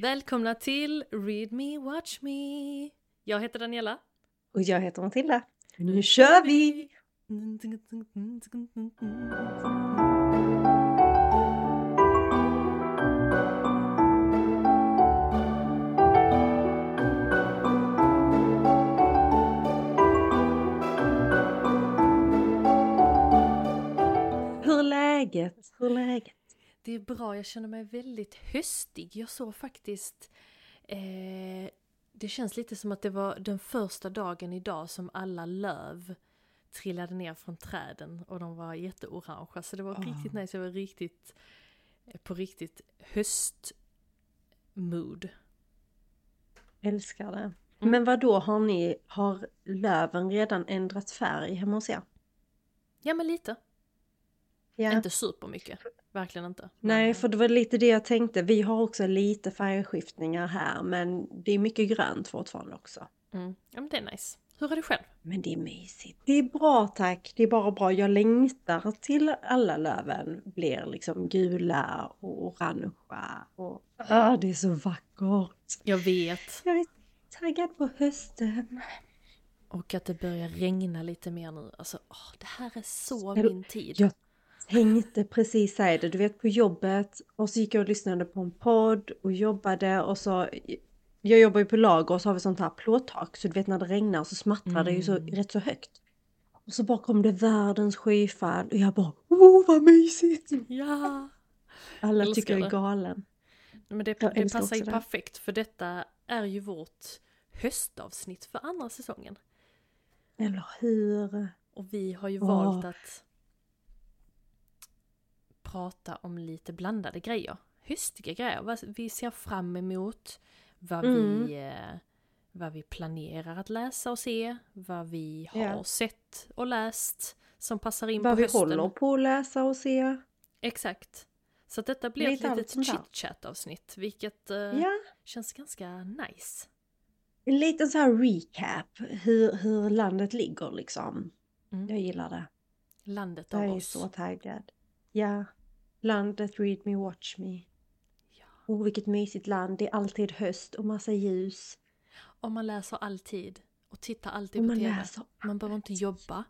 Välkomna till Read Me Watch Me! Jag heter Daniela. Och jag heter Matilda. Nu kör vi! Hur är läget? Hur är läget? Det är bra, jag känner mig väldigt höstig. Jag såg faktiskt... Eh, det känns lite som att det var den första dagen idag som alla löv trillade ner från träden och de var jätteorangea. Så det var Ah. riktigt nice, jag var riktigt på riktigt höstmood. Älskar det. Mm. Men vad då har ni, har löven redan ändrat färg hemma hos er? Ja men lite, Ja. inte supermycket. Verkligen inte. Nej, Men, för det var lite det jag tänkte. Vi har också lite färgskiftningar här, men det är mycket grönt fortfarande också. mm, ja men det är nice. Hur är det själv? Men det är mysigt. Det är bra tack, det är bara bra. Jag längtar till alla löven blir liksom gula och orangea och ah, det är så vackert. Jag vet. Jag är taggad på hösten. Och att det börjar regna lite mer nu. Alltså, åh, det här är så min tid. Jag tänkte precis säga det, du vet på jobbet och så gick jag och lyssnade på en podd och jobbade och så jag jobbar ju på lager och så har vi sånt här plåttak så du vet när det regnar så smattrar det ju så, Mm. rätt så högt. Och så bara kom det världens skyfall och jag bara åh vad mysigt! Ja! Alla Älskar tycker jag är galen. Men det, Jag det passar ju det. perfekt för detta är ju vårt höstavsnitt för andra säsongen. Eller hur? Och vi har ju Åh. valt att prata om lite blandade grejer. Höstiga grejer, vad vi ser fram emot, vad, Mm. vi, eh, vad vi planerar att läsa och se, vad vi har Ja. sett och läst som passar in Vad på vi hösten. håller på att läsa och se. Exakt. Så att detta blir Lite ett litet chit-chat avsnitt, vilket Ja, känns ganska nice. en liten så här recap hur, hur landet ligger liksom. Mm. Jag gillar det. Landet av Jag är oss. så taggad. Ja. Landet Read Me Watch Me. Ja. Oh, vilket mysigt land. Det är alltid höst och massa ljus. Och man läser alltid och tittar alltid Och på man TV. läser Man behöver inte jobba.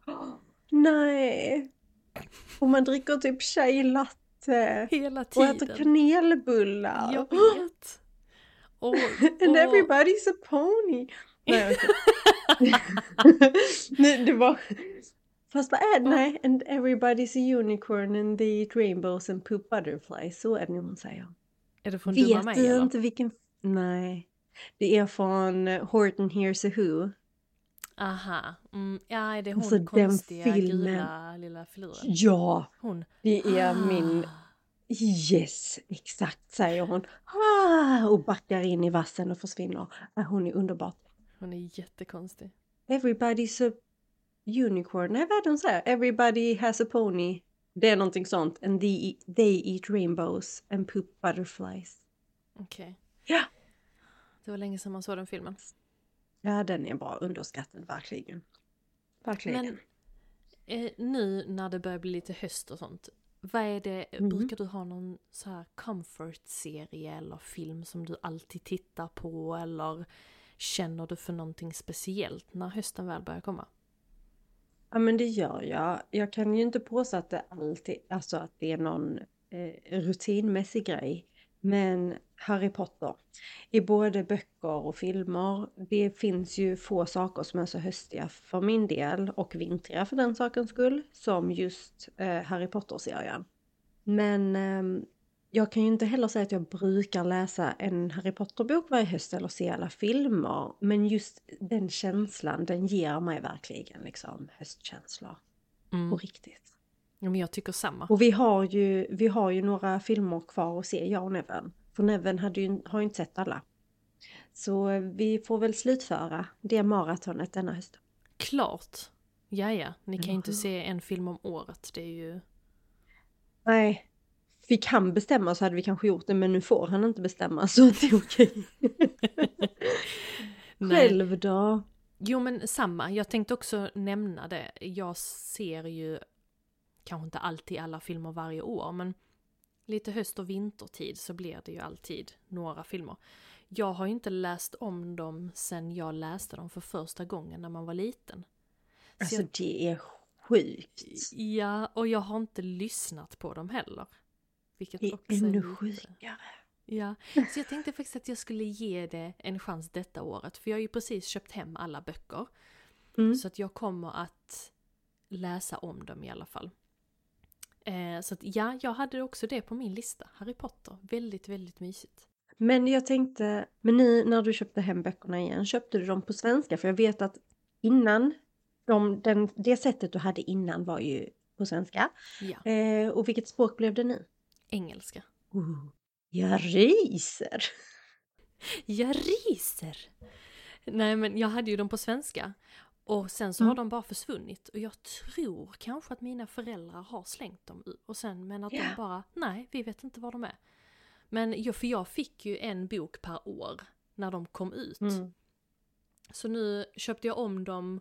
Nej! Och man dricker typ chai latte. Hela Och tiden. äter kanelbullar. Jag vet! Och, And och, everybody's a pony. Nej. Nej, det var... Fast vad är det? Nej, and everybody's a unicorn and they eat rainbows and poop butterflies. Så är det hon säger. är det från Dumma Vet mig du eller? inte vilken... Nej. Det är från eh, Horton Hears a Who. Aha. Mm, ja, är det hon Alltså, den konstiga filmen. gula lilla filuren? Ja, Hon. det är min... Ah. Yes, exakt säger hon. Ah, och backar in i vassen och försvinner. Ah, Hon är underbart. Hon är jättekonstig. Everybody's a unicorn. Nej, vad är det hon säger? Everybody has a pony. Det är någonting sånt. And they, they eat rainbows and poop butterflies. Okej. Ja! Det var länge sedan man såg den filmen. Ja, den är bra. Underskattad, verkligen. Verkligen. Men eh, nu när det börjar bli lite höst och sånt. Vad är det, Mm. brukar du ha någon så här comfort-serie eller film som du alltid tittar på eller känner du för någonting speciellt när hösten väl börjar komma? Ja men det gör jag. Jag kan ju inte påstå att det alltid, alltså att det är någon eh, rutinmässig grej. Men Harry Potter, i både böcker och filmer, det finns ju få saker som är så höstiga för min del och vintriga för den sakens skull som just eh, Harry Potter-serien. Men eh, jag kan ju inte heller säga att jag brukar läsa en Harry Potter-bok varje höst eller se alla filmer. Men just den känslan, den ger mig verkligen liksom höstkänslor. Mm. På riktigt. Ja, men jag tycker samma. Och vi har ju, vi har ju några filmer kvar att se, jag och Neven. För Neven hade ju, har ju inte sett alla. Så eh, vi får väl slutföra det maratonet denna höst. Klart! Ja, ja, ni kan ju inte se en film om året. Det är ju... Nej, vi kan bestämma så hade vi kanske gjort det men nu får han inte bestämma så det är okej. Själv då? Jo men samma, jag tänkte också nämna det. Jag ser ju kanske inte alltid alla filmer varje år men lite höst och vintertid så blir det ju alltid några filmer. Jag har ju inte läst om dem sen jag läste dem för första gången när man var liten. Så Alltså jag, det är sjukt. ja, och jag har inte lyssnat på dem heller. Vilket Det är också ännu sjukare. Ja, så jag tänkte faktiskt att jag skulle ge det en chans detta året. För jag har ju precis köpt hem alla böcker. Mm. Så att jag kommer att läsa om dem i alla fall. Eh, så att ja, jag hade också det på min lista. Harry Potter. Väldigt, väldigt mysigt. Men jag tänkte, men nu när du köpte hem böckerna igen, köpte du dem på svenska? För jag vet att innan, de, den, det sättet du hade innan var ju på svenska. Ja, Eh, och vilket språk blev det nu? Engelska. Uh, jag ryser! Jag ryser! Nej men jag hade ju dem på svenska. Och sen så har Mm. de bara försvunnit. Och jag tror kanske att mina föräldrar har slängt dem. Och sen men att Ja. de bara, nej vi vet inte var de är. Men jag, för jag fick ju en bok per år när de kom ut. Mm. Så nu köpte jag om dem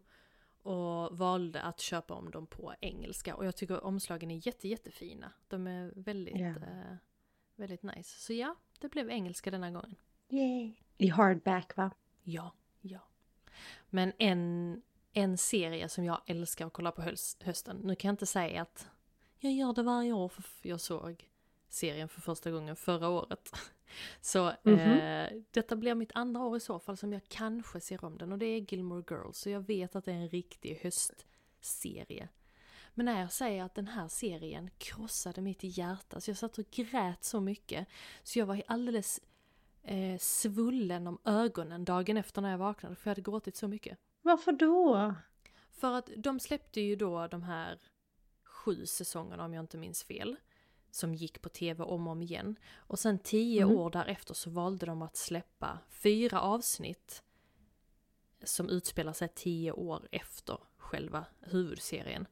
och valde att köpa om dem på engelska. Och jag tycker omslagen är jätte, jättefina. De är väldigt, Ja. eh, väldigt nice. Så ja, det blev engelska denna gången. Yay. I hardback va? Ja, ja. Men en, en serie som jag älskar att kolla på höst, hösten. Nu kan jag inte säga att jag gör det varje år för jag såg serien för första gången förra året. Så Mhm. eh, detta blir mitt andra år i så fall som jag kanske ser om den och det är Gilmore Girls. Så jag vet att det är en riktig höstserie. Men när jag säger att den här serien krossade mitt hjärta, så jag satt och grät så mycket. Så jag var alldeles eh, svullen om ögonen dagen efter när jag vaknade för jag hade gråtit så mycket. Varför då? För att de släppte ju då de här sju säsongerna om jag inte minns fel. Som gick på tv om och om igen. Och sen tio Mm. år därefter så valde de att släppa fyra avsnitt. Som utspelar sig tio år efter själva huvudserien.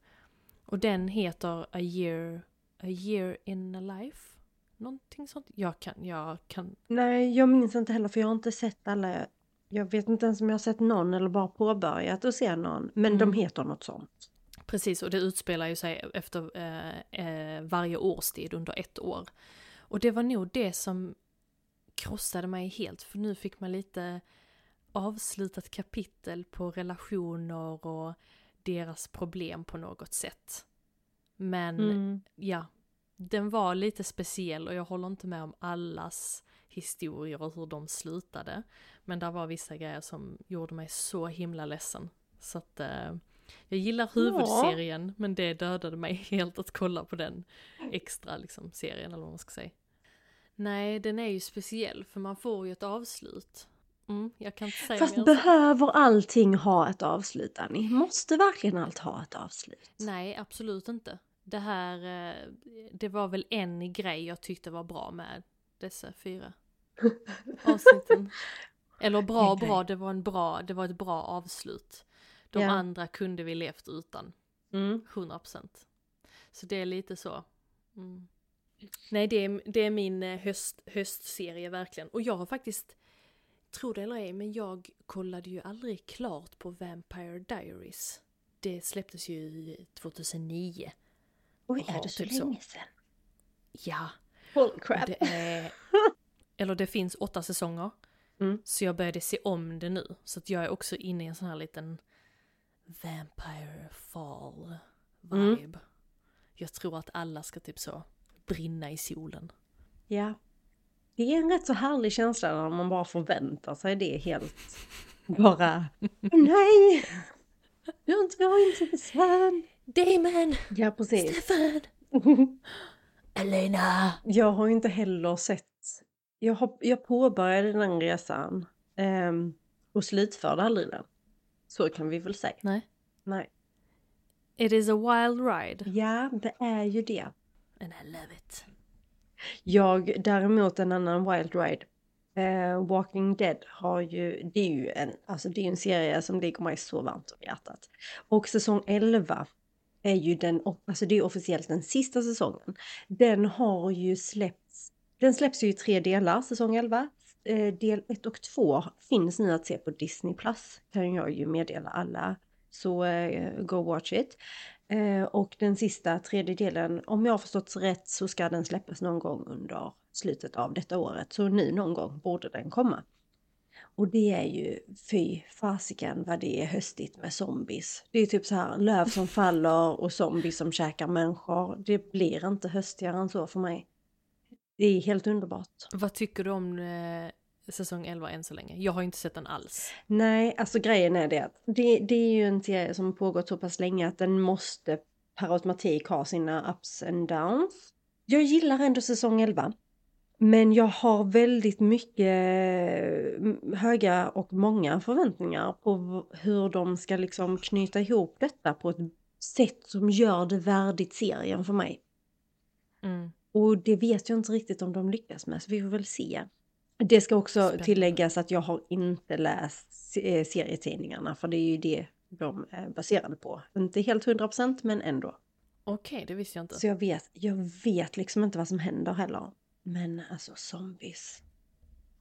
Och den heter A year, a year in a life. Någonting sånt. Jag kan, jag kan Nej, jag minns inte heller för jag har inte sett alla. Jag vet inte ens om jag har sett någon eller bara påbörjat att se någon. Men de Mm. heter något sånt. Precis, och det utspelar ju sig efter eh, eh, varje årstid under ett år. Och det var nog det som krossade mig helt, för nu fick man lite avslutat kapitel på relationer och deras problem på något sätt. Men Mm. ja, den var lite speciell och jag håller inte med om allas historier och hur de slutade. Men där var vissa grejer som gjorde mig så himla ledsen. Så att eh, jag gillar huvudserien men det dödade mig helt att kolla på den extra liksom serien eller vad man ska säga. Nej, den är ju speciell för man får ju ett avslut. Mm, jag kan inte säga Fast mer behöver allting ha ett avslut, Annie? Måste verkligen allt ha ett avslut? Nej, absolut inte. Det här, eh, det var väl en grej jag tyckte var bra med dessa fyra avsnitten. Eller bra bra, det var, en bra, det var ett bra avslut. De Ja. andra kunde vi levt utan, Mm. 100%. Så det är lite så. Mm. Nej, det är, det är min eh, höst, höstserie verkligen. Och jag har faktiskt, tro det eller ej, men jag kollade ju aldrig klart på Vampire Diaries. Det släpptes ju 2009. Oj, är det så typ länge sedan? Ja, Holy crap. det är... Eller det finns åtta säsonger. Mm. Så jag började se om det nu. Så att jag är också inne i en sån här liten Vampire Fall vibe. Mm. Jag tror att alla ska typ så brinna i solen. Ja. Det är en rätt så härlig känsla när man bara förväntar sig det helt. Bara, nej! Jag tror inte på Sven. Damon! Ja, precis. Stefan! Elena! Jag har inte heller sett, jag, har, jag påbörjade den resan ehm, och slutförde aldrig den. Så kan vi väl säga. Nej. Nej. It is a wild ride. Ja, det är ju det. And I love it. Jag däremot en annan wild ride. Eh, Walking Dead har ju, det är ju en, alltså det är en serie som ligger mig så varmt om hjärtat. Och säsong 11 är ju den, alltså det är officiellt den sista säsongen. Den har ju släppts, den släpps ju i tre delar, säsong 11. Eh, del 1 och 2 finns nu att se på Disney Plus, kan jag ju meddela alla. Så eh, go watch it. Eh, och den sista tredje delen, om jag har förstått rätt så ska den släppas någon gång under slutet av detta året. Så nu någon gång borde den komma. Och det är ju, fy fasiken vad det är höstigt med zombies. Det är typ så här löv som faller och zombies som käkar människor. Det blir inte höstigare än så för mig. Det är helt underbart. Vad tycker du om eh, säsong 11 än så länge? Jag har inte sett den alls. Nej, alltså grejen är det att det, det är ju en serie som pågått så pass länge att den måste per automatik ha sina ups and downs. Jag gillar ändå säsong 11. Men jag har väldigt mycket mm, höga och många förväntningar på hur de ska liksom knyta ihop detta på ett sätt som gör det värdigt serien för mig. Mm. Och det vet jag inte riktigt om de lyckas med, så vi får väl se. Det ska också Spännande. tilläggas att jag har inte läst eh, serietidningarna, för det är ju det de är baserade på. Inte helt 100% men ändå. Okej, det visste jag inte. Så jag vet, jag vet liksom inte vad som händer heller. Men alltså zombies.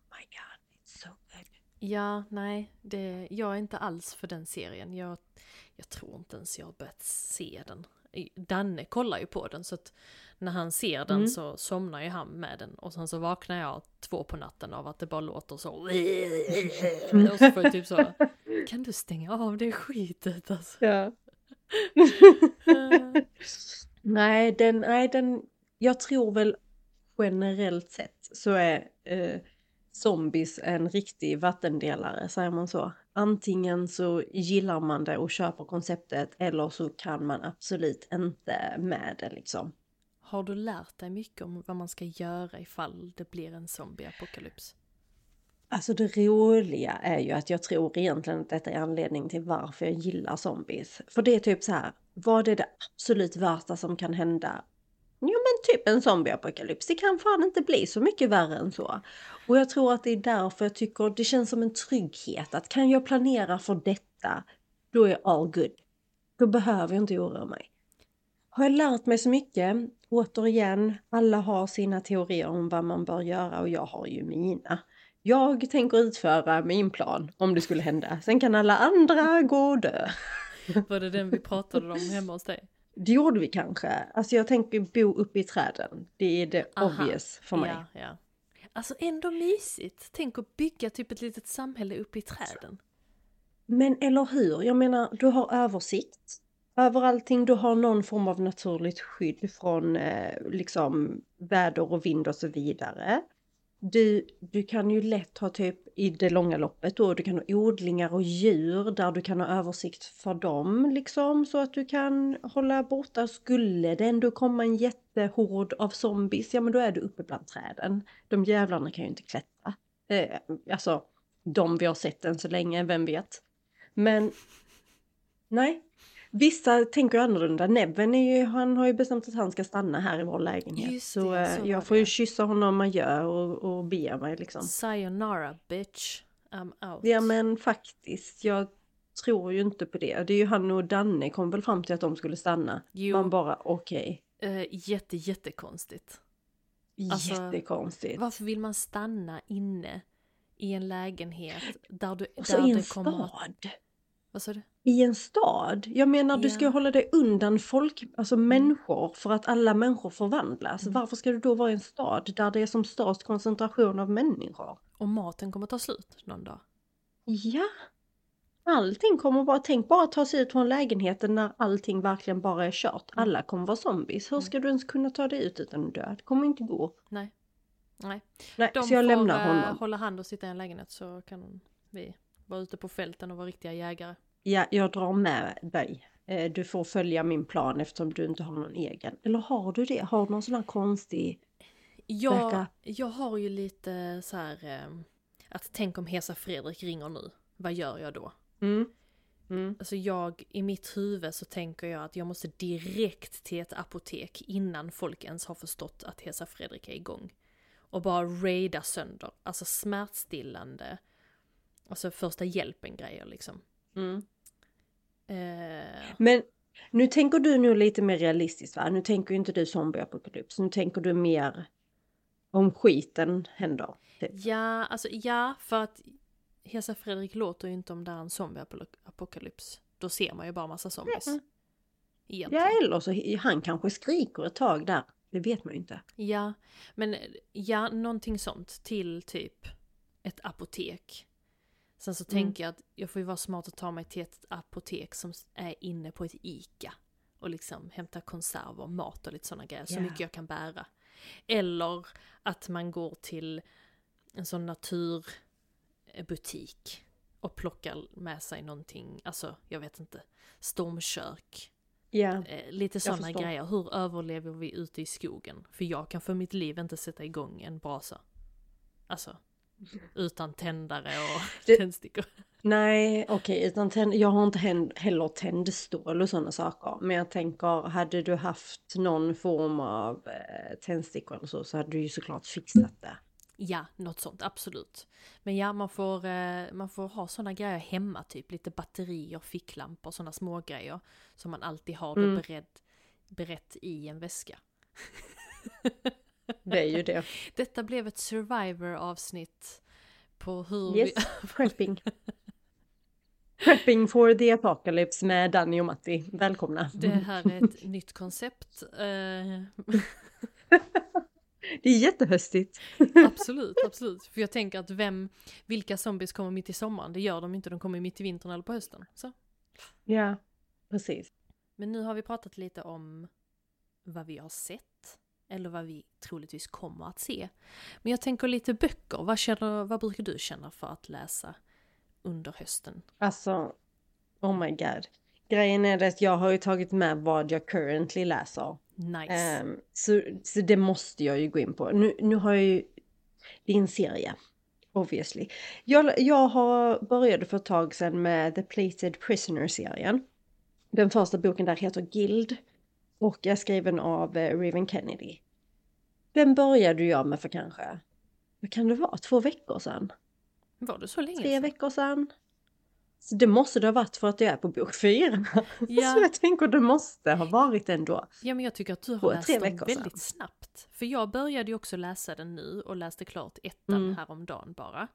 My god, it's so good. Ja, nej, det, jag är inte alls för den serien. Jag, jag tror inte ens jag har börjat se den. Danne kollar ju på den så att när han ser den Mm. så somnar ju han med den och sen så vaknar jag två på natten av att det bara låter så. Och så får jag typ så, kan du stänga av det skitet alltså? Ja. nej, den, nej, den, jag tror väl generellt sett så är eh, zombies en riktig vattendelare, säger man så. Antingen så gillar man det och köper konceptet eller så kan man absolut inte med det liksom. Har du lärt dig mycket om vad man ska göra ifall det blir en zombieapokalyps? Alltså det roliga är ju att jag tror egentligen att detta är anledning till varför jag gillar zombies. För det är typ så här, vad är det absolut värsta som kan hända? Jo men typ en zombieapokalyps, det kan fan inte bli så mycket värre än så. Och jag tror att det är därför jag tycker det känns som en trygghet att kan jag planera för detta, då är all good. Då behöver jag inte oroa mig. Har jag lärt mig så mycket? Återigen, alla har sina teorier om vad man bör göra och jag har ju mina. Jag tänker utföra min plan om det skulle hända. Sen kan alla andra gå och dö. Var det den vi pratade om hemma hos dig? Det gjorde vi kanske. Alltså jag tänker bo uppe i träden. Det är det Aha. obvious för mig. Ja, ja. Alltså ändå mysigt. Tänk att bygga typ ett litet samhälle uppe i träden. Men eller hur? Jag menar, du har översikt över allting. Du har någon form av naturligt skydd från eh, liksom väder och vind och så vidare. Du, du kan ju lätt ha typ i det långa loppet då, du kan ha odlingar och djur där du kan ha översikt för dem liksom så att du kan hålla borta. Skulle det ändå komma en jättehord av zombies, ja men då är du uppe bland träden. De jävlarna kan ju inte klättra. Eh, alltså, de vi har sett än så länge, vem vet. Men nej, vissa tänker annorlunda. Nebben är ju, han har ju bestämt att han ska stanna här i vår lägenhet. Just så, det, eh, så jag får ju det. kyssa honom adjö och, och bege mig liksom. Sayonara bitch, I'm out. Ja men faktiskt, jag tror ju inte på det. Det är ju han och Danne kom väl fram till att de skulle stanna. Jo. Man bara okej. Eh, jätte, jättekonstigt. Alltså, Jättekonstigt. Varför vill man stanna inne i en lägenhet där du... Och så där i en det kommer att- stad. Vad sa du? I en stad? Jag menar du ska Ja. hålla dig undan folk, alltså människor för att alla människor förvandlas. Mm. Varför ska du då vara i en stad där det är som störst koncentration av människor? Och maten kommer ta slut någon dag. Ja. Allting kommer bara, tänk bara ta sig ut från lägenheten när allting verkligen bara är kört. Alla kommer vara zombies. Hur ska du ens kunna ta dig ut utan att dö? Det kommer inte gå. Nej. Nej. Nej, De så jag får lämnar eh, honom. hålla hand och sitta i en lägenhet så kan vi vara ute på fälten och vara riktiga jägare. Ja, jag drar med dig. Eh, Du får följa min plan eftersom du inte har någon egen. Eller har du det? Har du någon sån här konstig... Jag, Backup. jag har ju lite så här eh, att tänk om Hesa Fredrik ringer nu. Vad gör jag då? Mm. Mm. Alltså jag, i mitt huvud så tänker jag att jag måste direkt till ett apotek innan folk ens har förstått att Hesa Fredrik är igång. Och bara raida sönder, alltså smärtstillande, alltså första hjälpen-grejer liksom. Mm. Eh, Men nu tänker du nu lite mer realistiskt va? Nu tänker ju inte du zombieapokalyps. Nu tänker du mer om skiten händer. Typ. ja, alltså ja, för att Hesa Fredrik låter ju inte om det är en zombieapokalyps. Då ser man ju bara massa zombies. Mm. Egentligen. Ja, eller så han kanske skriker ett tag där. Det vet man ju inte. Ja, men ja, någonting sånt till typ ett apotek. Sen så Mm. tänker jag att jag får ju vara smart och ta mig till ett apotek som är inne på ett ICA. Och liksom hämta konserver, mat och lite sådana grejer. Så Ja. mycket jag kan bära. Eller att man går till en sån naturbutik. Och plockar med sig någonting, alltså jag vet inte, stormkök. Eh, lite sådana grejer. Hur överlever vi ute i skogen? För jag kan för mitt liv inte sätta igång en brasa. Alltså, utan tändare och Det- tändstickor. nej okej, utan tänd, jag har inte heller tändstål och sådana saker. Men jag tänker, hade du haft någon form av eh, tändstickor eller så, så hade du ju såklart fixat det. Ja, något sånt, absolut. Men ja, man får, eh, man får ha sådana grejer hemma, typ lite batterier, ficklampor, sådana små grejer Som man alltid har då Mm. beredd, berett i en väska. Det är ju det. Detta blev ett survivor-avsnitt på hur Yes, vi... prepping. Prepping for the apocalypse med Danny och Matti. Välkomna. Det här är ett nytt koncept. Eh, Det är jättehöstigt. Absolut, absolut. För jag tänker att vem, vilka zombies kommer mitt i sommaren? Det gör de inte, de kommer mitt i vintern eller på hösten. Så. Ja, precis. Men nu har vi pratat lite om vad vi har sett. Eller vad vi troligtvis kommer att se. Men jag tänker lite böcker. Vad, känner, vad brukar du känna för att läsa under hösten? Alltså, oh my god. Grejen är att jag har ju tagit med vad jag currently läser. Nice. Ehm, så, så det måste jag ju gå in på. Nu, nu har jag ju, det är en serie. Obviously. Jag, jag har började för ett tag sedan med The Plated Prisoner-serien. Den första boken där heter Guild. Och är skriven av eh, Raven Kennedy. Den började jag med för kanske, vad kan det vara, två veckor sedan? Var det så länge Tre sedan? veckor sedan? Så det måste det ha varit för att jag är på bok fyra. Ja. Så jag tänker det måste ha varit ändå. Ja men jag tycker att du har Två, läst dem väldigt snabbt. För jag började ju också läsa den nu och läste klart ettan Mm. häromdagen bara.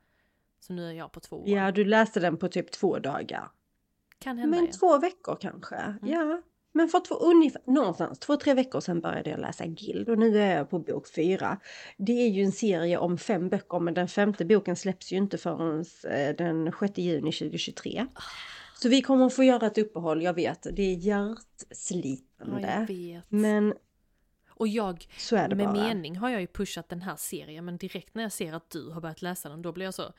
Så nu är jag på tvåan. Ja, du läste den på typ två dagar. Kan hända Men ja. två veckor kanske. Ja. Men för två, ungefär, någonstans, två, tre veckor sedan började jag läsa Guild och nu är jag på bok fyra. Det är ju en serie om fem böcker men den femte boken släpps ju inte förrän eh, den 6 juni 2023. Så vi kommer att få göra ett uppehåll, jag vet. Det är Ja, hjärtslitande. vet. Men Och jag, med bara. mening har jag ju pushat den här serien men direkt när jag ser att du har börjat läsa den då blir jag så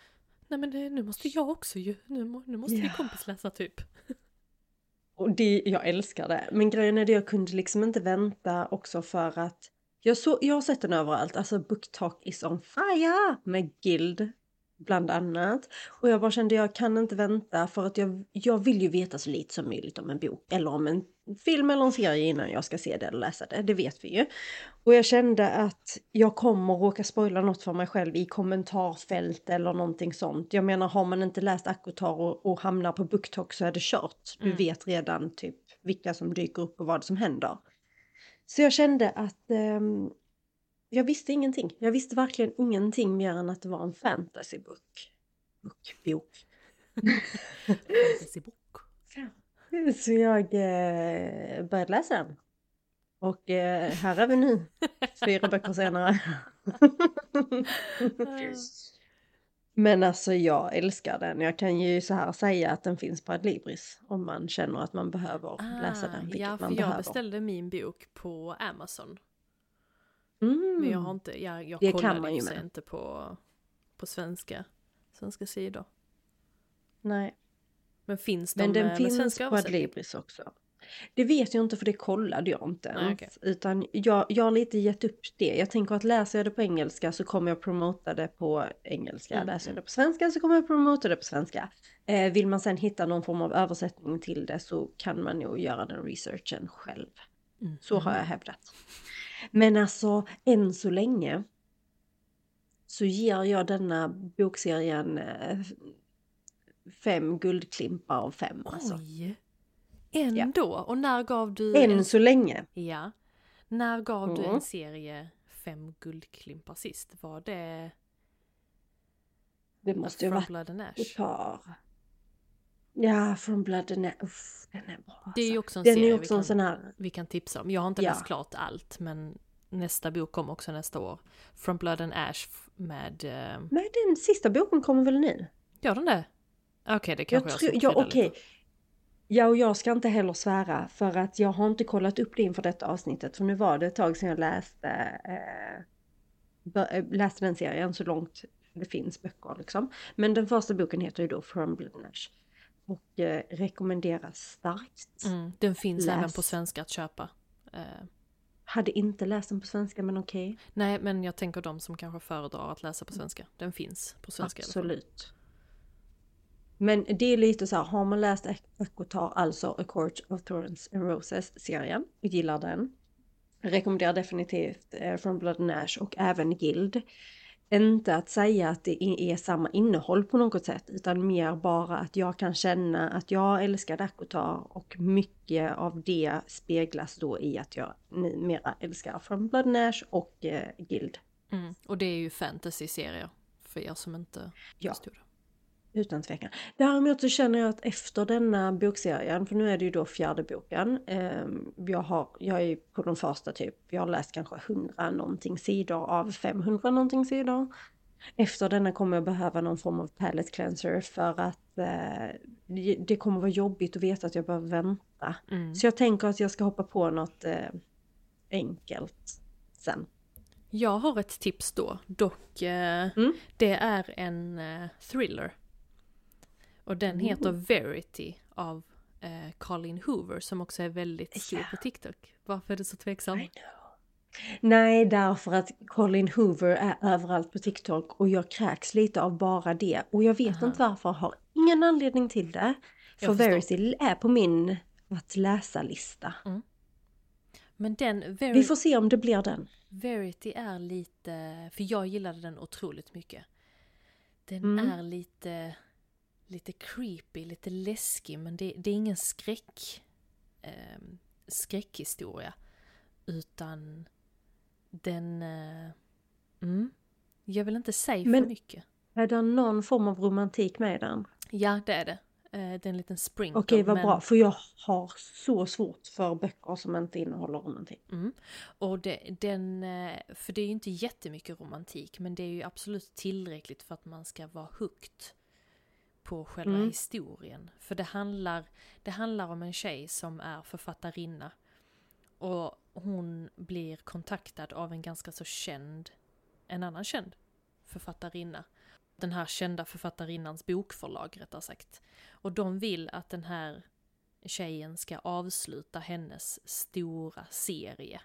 Nej men det, nu måste jag också ju, nu, nu måste vi Ja. kompisläsa typ. Och det, jag älskar det. Men grejen är det, jag kunde liksom inte vänta också för att jag, så, jag har sett den överallt. Alltså BookTalk is on fire med Guild bland annat. Och jag bara kände jag kan inte vänta för att jag, jag vill ju veta så lite som möjligt om en bok eller om en film eller en serie innan jag ska se det eller läsa det. Det vet vi ju. Och jag kände att jag kommer råka spoila något för mig själv i kommentarfält eller någonting sånt. Jag menar har man inte läst Akotar och, och hamnar på BookTok så är det kört. Du Mm. vet redan typ vilka som dyker upp och vad som händer. Så jag kände att ehm, jag visste ingenting. Jag visste verkligen ingenting mer än att det var en fantasybok. Bok, bok. Fantasybok. Så jag eh, började läsa den. Och eh, här är vi nu, fyra böcker senare. Men alltså jag älskar den. Jag kan ju så här säga att den finns på Adlibris om man känner att man behöver läsa den, Ah, ja, för jag behöver. beställde min bok på Amazon. Mm. Men jag har inte, jag, jag Det kan kollade man för sig med. inte på, på svenska, svenska sidor. Nej, Men finns de men den med, finns svenska på? Adlibris också. Det vet jag inte för det kollade jag inte Nej, ens. okej. Utan jag, jag har lite gett upp det. Jag tänker att läser jag det på engelska så kommer jag promota det på engelska. Mm, Läser jag mm. det på svenska så kommer jag promota det på svenska. Eh, vill man sen hitta någon form av översättning till det så kan man nog göra den researchen själv. Mm. Så har jag hävdat. Men alltså än så länge så ger jag denna bokserien eh, fem guldklimpar av fem. Alltså. Oj! Ändå! Och när gav du... Än en, så länge. ja. När gav du Mm. en serie fem guldklimpar sist? Var det Det måste ju ha varit ett par. Ja, From Blood and Uff, den är bra. Det är ju alltså. också en Den serie är vi också en kan, sån här... vi kan tipsa om. Jag har inte Ja. läst klart allt men nästa bok kommer också nästa år. From Blood and Ash med... Eh, Men den sista boken kommer väl nu? gör den det? Okej, det kanske Jag jag, tror, ska ja lite. Ja, och jag ska inte heller svära för att jag har inte kollat upp det inför detta avsnittet. För nu var det ett tag sedan jag läste, eh, läste den serien så långt det finns böcker liksom. Men den första boken heter ju då From Blood and Ash. Och eh, rekommenderas starkt. Mm, den finns även Läs. på svenska att köpa. Eh, Hade inte läst den på svenska men okej. nej, men jag tänker de som kanske föredrar att läsa på svenska. Den finns på svenska. Absolut. Men det är lite så här, har man läst Ekotar, alltså A Court of Thorns and Roses-serien och gillar den. Rekommenderar definitivt eh, From Blood and Ash och även Guild. Inte att säga att det är samma innehåll på något sätt utan mer bara att jag kan känna att jag älskar Dakotar och mycket av det speglas då i att jag numera älskar From Blood and Ash och eh, Guild. Mm, och det är ju fantasy-serier. För er som inte Ja. förstod det. Utan tvekan. Däremot så känner jag att efter denna bokserien, för nu är det ju då fjärde boken, eh, jag, har, jag är på de första typ, jag har läst kanske 100 någonting sidor av 500 någonting sidor. Efter denna kommer jag behöva någon form av palette cleanser för att eh, det- det kommer vara jobbigt att veta att jag behöver vänta. Mm. Så jag tänker att jag ska hoppa på något eh, enkelt sen. Jag har ett tips då, dock eh, Mm. det är en eh, thriller. Och den Mm. heter Verity av eh, Colin Hoover som också är väldigt stor Ja. på TikTok. Varför är du så tveksam? Nej, därför att Colin Hoover är överallt på TikTok och jag kräks lite av bara det. Och jag vet Aha. inte varför, har ingen anledning till det. För. Verity är på min att läsa-lista. Men den, Vi får se om det blir den. Verity är lite, för jag gillade den otroligt mycket. Den Mm. är lite, lite creepy, lite läskig men det, det är ingen skräck, eh, skräckhistoria. Utan den, eh, mm, jag vill inte säga Men- för mycket. Är det någon form av romantik med den? Ja det är det. Eh, det är en liten sprinkle. Okej, vad men- bra. För jag har så svårt för böcker som inte innehåller romantik. Mm. Och det, den, eh, för det är ju inte jättemycket romantik men det är ju absolut tillräckligt för att man ska vara hooked på själva Mm. historien. För det handlar, det handlar om en tjej som är författarinna och hon blir kontaktad av en ganska så känd, en annan känd författarinna. Den här kända författarinnans bokförlag rättare sagt. Och de vill att den här tjejen ska avsluta hennes stora serie.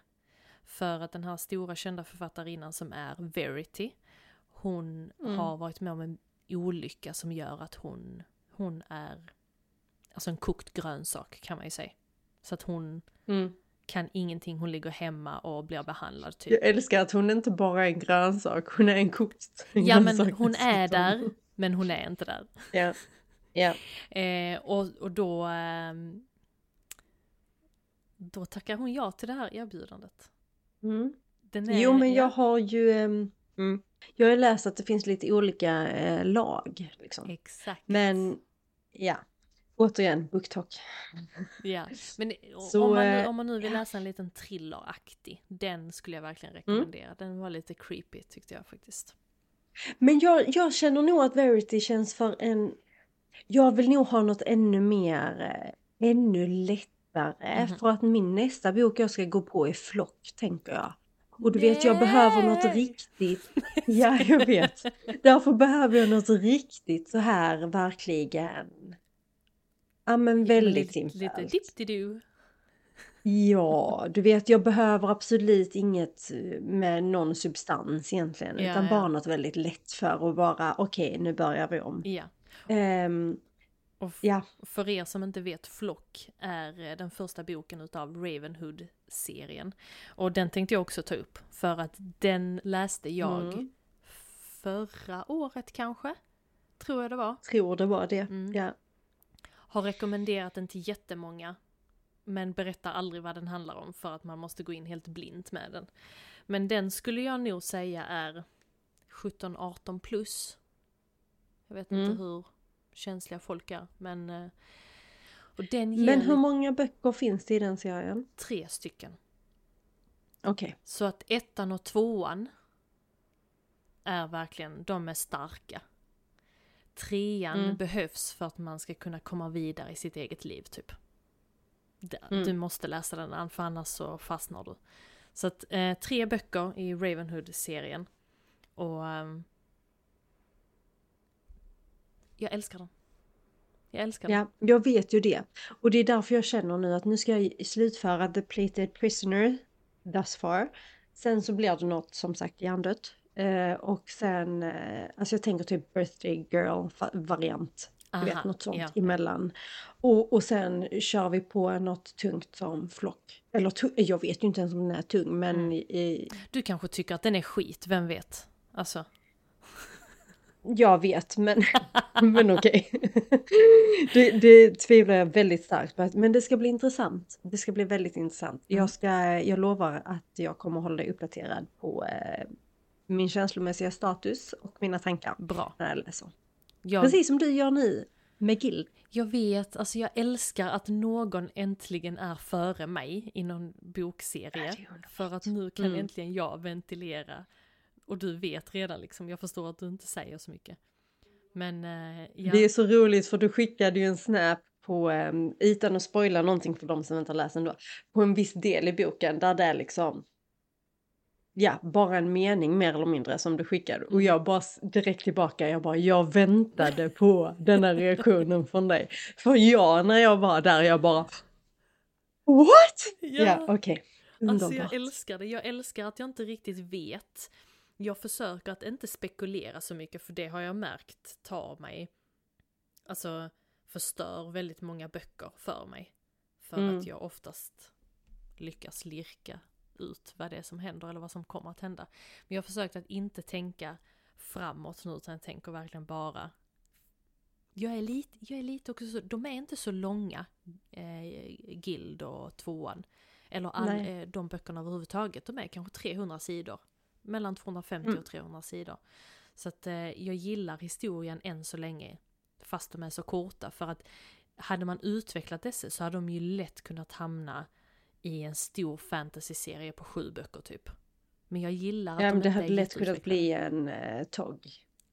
För att den här stora kända författarinnan som är Verity, hon Mm. har varit med om en olycka som gör att hon, hon är alltså en kokt grönsak kan man ju säga. Så att hon kan ingenting, hon ligger hemma och blir behandlad typ. Jag älskar att hon inte bara är en grönsak, hon är en kokt Ja men hon är där, men hon är inte där. Ja. Ja. Eh, och, och då... ehm, då tackar hon ja till det här erbjudandet. Mm. Är, Jo men ja, jag har ju, ehm, mm, jag har läst att det finns lite olika eh, lag. Liksom. Exakt. Men ja, återigen BookTok. Ja. Men Så, om, man nu, eh, om man nu vill ja. läsa en liten thrilleraktig, den skulle jag verkligen rekommendera. Den var lite creepy tyckte jag faktiskt. Men jag, jag känner nog att Verity känns för en, jag vill nog ha något ännu mer, eh, ännu lättare. Mhm. För att min nästa bok jag ska gå på är Flock tänker jag. Och du vet jag behöver något riktigt, ja jag vet. Därför behöver jag något riktigt så här verkligen. Ja men väldigt lite, lite simpelt. dippdidu. Ja, du vet jag behöver absolut inget eh, med någon substans egentligen. Ja, utan ja. bara något väldigt lätt för att bara okej nu börjar vi om. Ja. Ehm, Och ja, för er som inte vet, Flock är eh, den första boken utav Ravenhood-serien. Och den tänkte jag också ta upp, för att den läste jag Mm. förra året kanske? Tror jag det var. tror det var det. Mm. Ja. Har rekommenderat den till jättemånga. Men berättar aldrig vad den handlar om för att man måste gå in helt blint med den. Men den skulle jag nog säga är 17-18 plus. Jag vet Mm. inte hur känsliga folk är. Men, eh, och den ger Men hur många böcker finns det i den serien? tre stycken. Okej. Så att ettan och tvåan är verkligen, de är starka. Trean Mm. behövs för att man ska kunna komma vidare i sitt eget liv typ. Mm. Du måste läsa den för annars så fastnar du. Så att eh, tre böcker i Ravenhood-serien. Och ehm, jag älskar den. Jag älskar den. Ja, jag vet ju det. Och det är därför jag känner nu att nu ska jag slutföra The Plated Prisoner thus far. Sen så blir det något som sagt hjärndött. Eh, och sen, eh, alltså jag tänker typ Birthday Girl-variant. Du vet, Aha, något sånt ja. emellan. Och, och sen kör vi på något tungt som flock. Eller jag vet ju inte ens om den är tung, men Mm. i, Du kanske tycker att den är skit, vem vet? Alltså, jag vet, men, men okej. det, det tvivlar jag väldigt starkt på. Men det ska bli intressant. Det ska bli väldigt intressant. Mm. Jag, ska, jag lovar att jag kommer hålla dig uppdaterad på eh, min känslomässiga status och mina tankar bra. när jag läser. Jag, Precis som du gör nu med Guild. jag vet, alltså jag älskar att någon äntligen är före mig i någon bokserie. För att nu kan Mm. äntligen jag ventilera. Och du vet redan liksom, jag förstår att du inte säger så mycket. Men eh, ja, Det är så roligt för du skickade ju en snap på, eh, utan att spoila någonting för de som inte har läst den då, på en viss del i boken där det är liksom Ja, bara en mening mer eller mindre som du skickade. Och jag bara direkt tillbaka, jag bara, jag väntade på den här reaktionen från dig. För jag, när jag var där, jag bara What? Ja. Ja, okej. Alltså Underbart. jag älskar det, jag älskar att jag inte riktigt vet. Jag försöker att inte spekulera så mycket för det har jag märkt tar mig, alltså förstör väldigt många böcker för mig. För Mm. att jag oftast lyckas lirka ut vad det är som händer eller vad som kommer att hända. Men jag har försökt att inte tänka framåt nu utan jag tänker verkligen bara jag är lite, jag är lite också så, de är inte så långa, eh, Guild och tvåan. Eller all, eh, de böckerna överhuvudtaget, de är kanske 300 sidor. Mellan 250 Mm. och 300 sidor. Så att eh, jag gillar historien än så länge. Fast de är så korta. För att hade man utvecklat dessa så hade de ju lätt kunnat hamna i en stor fantasy-serie på sju böcker typ. Men jag gillar att Ja, de det inte hade lätt kunnat bli en eh, togg.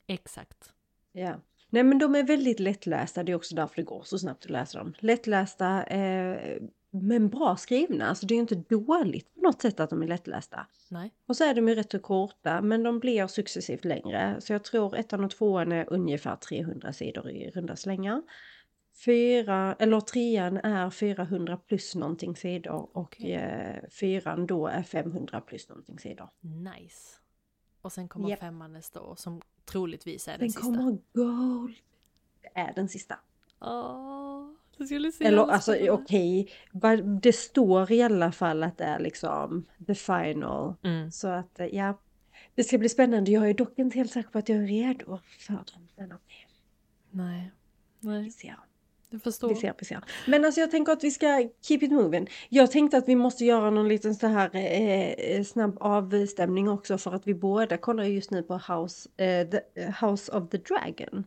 Exakt. Ja. Nej men de är väldigt lättlästa, det är också därför det går så snabbt att läsa dem. Lättlästa eh, men bra skrivna, alltså det är ju inte dåligt på något sätt att de är lättlästa. Nej. Och så är de ju rätt så korta men de blir successivt längre. Så jag tror ettan och tvåan är ungefär 300 sidor i runda slängar. Fyra, eller trean är 400 plus någonting sidor och Okej. eh, fyran då är 500 plus någonting sidor. Nice. Och sen kommer Japp. femman nästa år som troligtvis är den Den sista. kommer gold. Det är den sista. Åh, se Eller alltså okej, va- det står i alla fall att det är liksom the final. Mm. Så att eh, ja, det ska bli spännande. Jag är dock inte helt säker på att jag är redo för den. Men okej, Nej. vi Nej, ser. jag förstår. Vi ser, vi ser. Men alltså jag tänker att vi ska keep it moving. Jag tänkte att vi måste göra någon liten så här eh, snabb avstämning också för att vi båda kollar just nu på House, eh, the, House of the Dragon.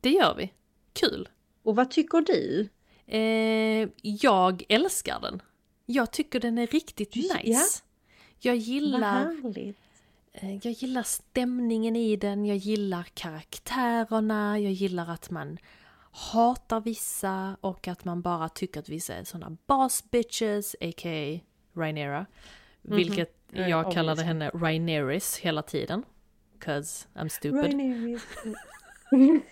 Det gör vi. Kul. Och vad tycker du? Eh, jag älskar den. Jag tycker den är riktigt nice. ja. Jag gillar, eh, jag gillar stämningen i den, jag gillar karaktärerna, jag gillar att man hatar vissa och att man bara tycker att vissa är såna boss bitches, a.k.a. Rhaenyra. Vilket Eh, jag kallade obviously. henne Rhaenerys hela tiden. Cause I'm stupid.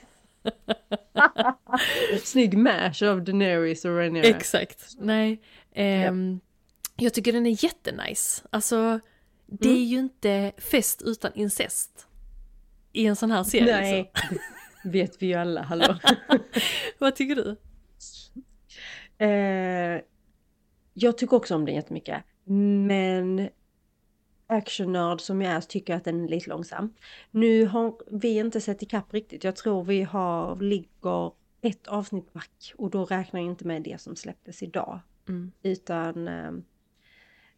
Snygg mash av Daenerys och Rhaenyra. Exakt. Nej. ehm, Jag tycker den är jättenice. Alltså, det är Mm. ju inte fest utan incest. I en sån här serie. Nej, Liksom. vet vi ju alla, hallå. Vad tycker du? eh, jag tycker också om den jättemycket. Men actionnörd som jag är så tycker jag att den är lite långsam. Nu har vi inte sett ikapp riktigt. Jag tror vi har, ligger ett avsnitt back och då räknar jag inte med det som släpptes idag. Mm. Utan... Eh,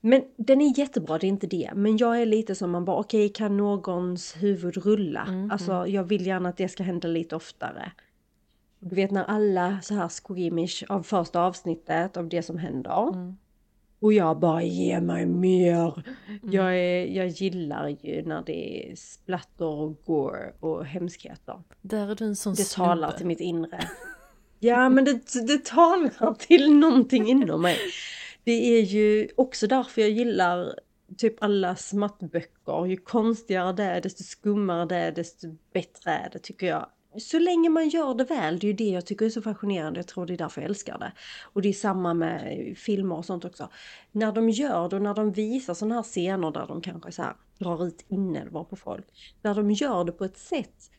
men den är jättebra, det är inte det. Men jag är lite som man bara, okej kan någons huvud rulla? Mm, alltså jag vill gärna att det ska hända lite oftare. Du vet när alla så här squeamish av första avsnittet av det som händer. Mm. Och jag bara ge mig mer. Mm. Jag, är, jag gillar ju när det är splatter och gore och hemskheter. Där är du en sån Det talar snubbe. till mitt inre. Ja men det, det talar till någonting inom mig. Det är ju också därför jag gillar typ alla smattböcker. Ju konstigare det är, desto skummare det är, desto bättre är det tycker jag. Så länge man gör det väl, det är ju det jag tycker är så fascinerande. Jag tror det är därför jag älskar det. Och det är samma med filmer och sånt också. När de gör det och när de visar sådana här scener där de kanske så här drar ut inälvor på folk. När de gör det på ett sätt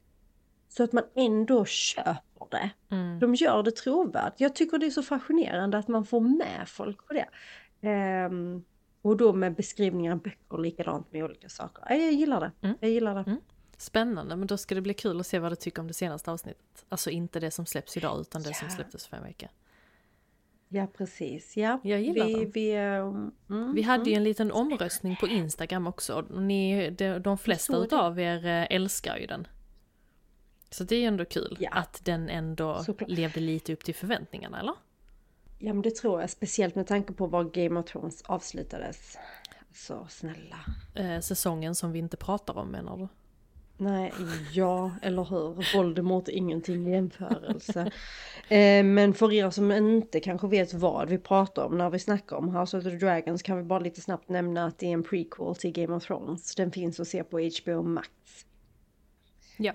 så att man ändå köper det. Mm. De gör det trovärdigt. Jag tycker det är så fascinerande att man får med folk på det. Ehm, och då med beskrivningar av böcker likadant med olika saker. Ja, Jag gillar det. Mm. Jag gillar det. Mm. Spännande, men då ska det bli kul att se vad du tycker om det senaste avsnittet. Alltså inte det som släpps idag utan det som Ja. släpptes för en vecka. Ja precis. Ja. Jag gillar vi, den. vi, ehm, mm, Vi hade ju mm. en liten omröstning på Instagram också. Ni, de, de flesta utav er eh, älskar ju den. Så det är ju ändå kul Ja. att den ändå Såklart. levde lite upp till förväntningarna, eller? Ja men det tror jag. Speciellt med tanke på var Game of Thrones avslutades. Så snälla. Eh, säsongen som vi inte pratar om menar du? Nej, ja, eller hur? Voldemort är ingenting i jämförelse. eh, men för er som inte kanske vet vad vi pratar om när vi snackar om House of the Dragons kan vi bara lite snabbt nämna att det är en prequel till Game of Thrones. Den finns att se på HBO Max. Ja,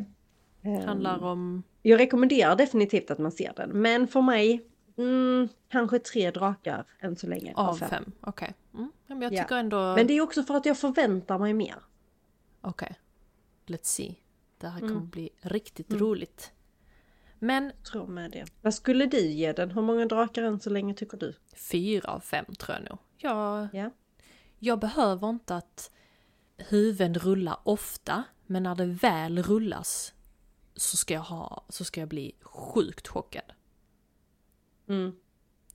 Eh, handlar om... Jag rekommenderar definitivt att man ser den, men för mig mm, kanske tre drakar än så länge. Av fem, okej. Mm. ja, men jag Ja. ändå... Men det är också för att jag förväntar mig mer. Okej. Let's see. Det här Mm. kommer bli riktigt Mm. roligt. Men Tror med det. Vad skulle du ge den? Hur många drakar än så länge tycker du? fyra av fem tror jag nog. Jag, Ja. jag behöver inte att huvuden rullar ofta, men när det väl rullas så ska jag, ha, så ska jag bli sjukt chockad. Mm.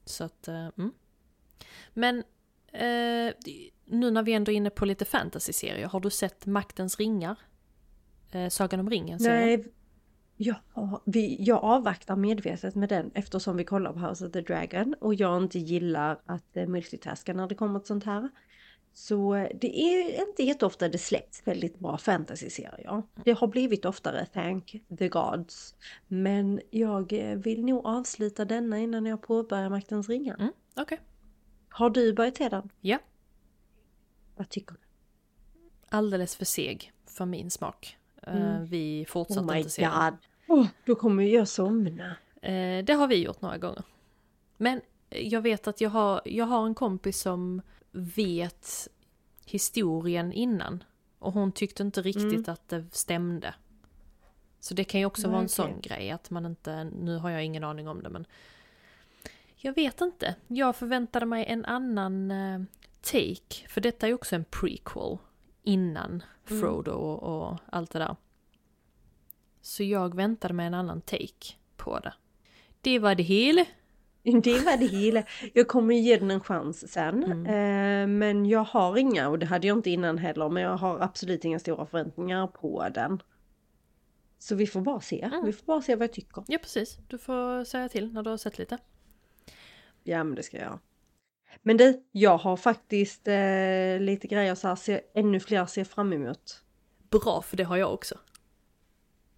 Så att, eh, mm. Men eh, nu när vi ändå är inne på lite fantasy-serier, har du sett Maktens ringar? Eh, Sagan om ringen Nej, ja, vi, jag avvaktar medvetet med den eftersom vi kollar på House of the Dragon och jag inte gillar att eh, multitaska när det kommer till sånt här. Så eh, det är inte jätteofta det släpps väldigt bra fantasy-serier. Det har blivit oftare, thank the gods. Men jag eh, vill nog avsluta denna innan jag påbörjar Maktens ringar. Mm, Okej. Har du börjat se den? Ja. Vad tycker du? Alldeles för seg för min smak. Eh, Mm. Vi fortsatte Oh inte se den. Oh, då kommer jag somna. Eh, det har vi gjort några gånger. Men jag vet att jag har, jag har en kompis som vet historien innan. Och hon tyckte inte riktigt Mm. att det stämde. Så det kan ju också Nej, vara en sån grej att man inte, nu har jag ingen aning om det men jag vet inte. Jag förväntade mig en annan eh, take, för detta är också en prequel innan. Frodo och, och allt det där. Så jag väntade mig en annan take på det. Det var det hela. Det var det hela. Jag kommer ge den en chans sen. Mm. Eh, men jag har inga, och det hade jag inte innan heller, men jag har absolut inga stora förväntningar på den. Så vi får bara se. Mm. Vi får bara se vad jag tycker. Ja precis, du får säga till när du har sett lite. Ja men det ska jag. Men du, jag har faktiskt eh, lite grejer så här, ser, ännu fler ser fram emot. Bra, för det har jag också.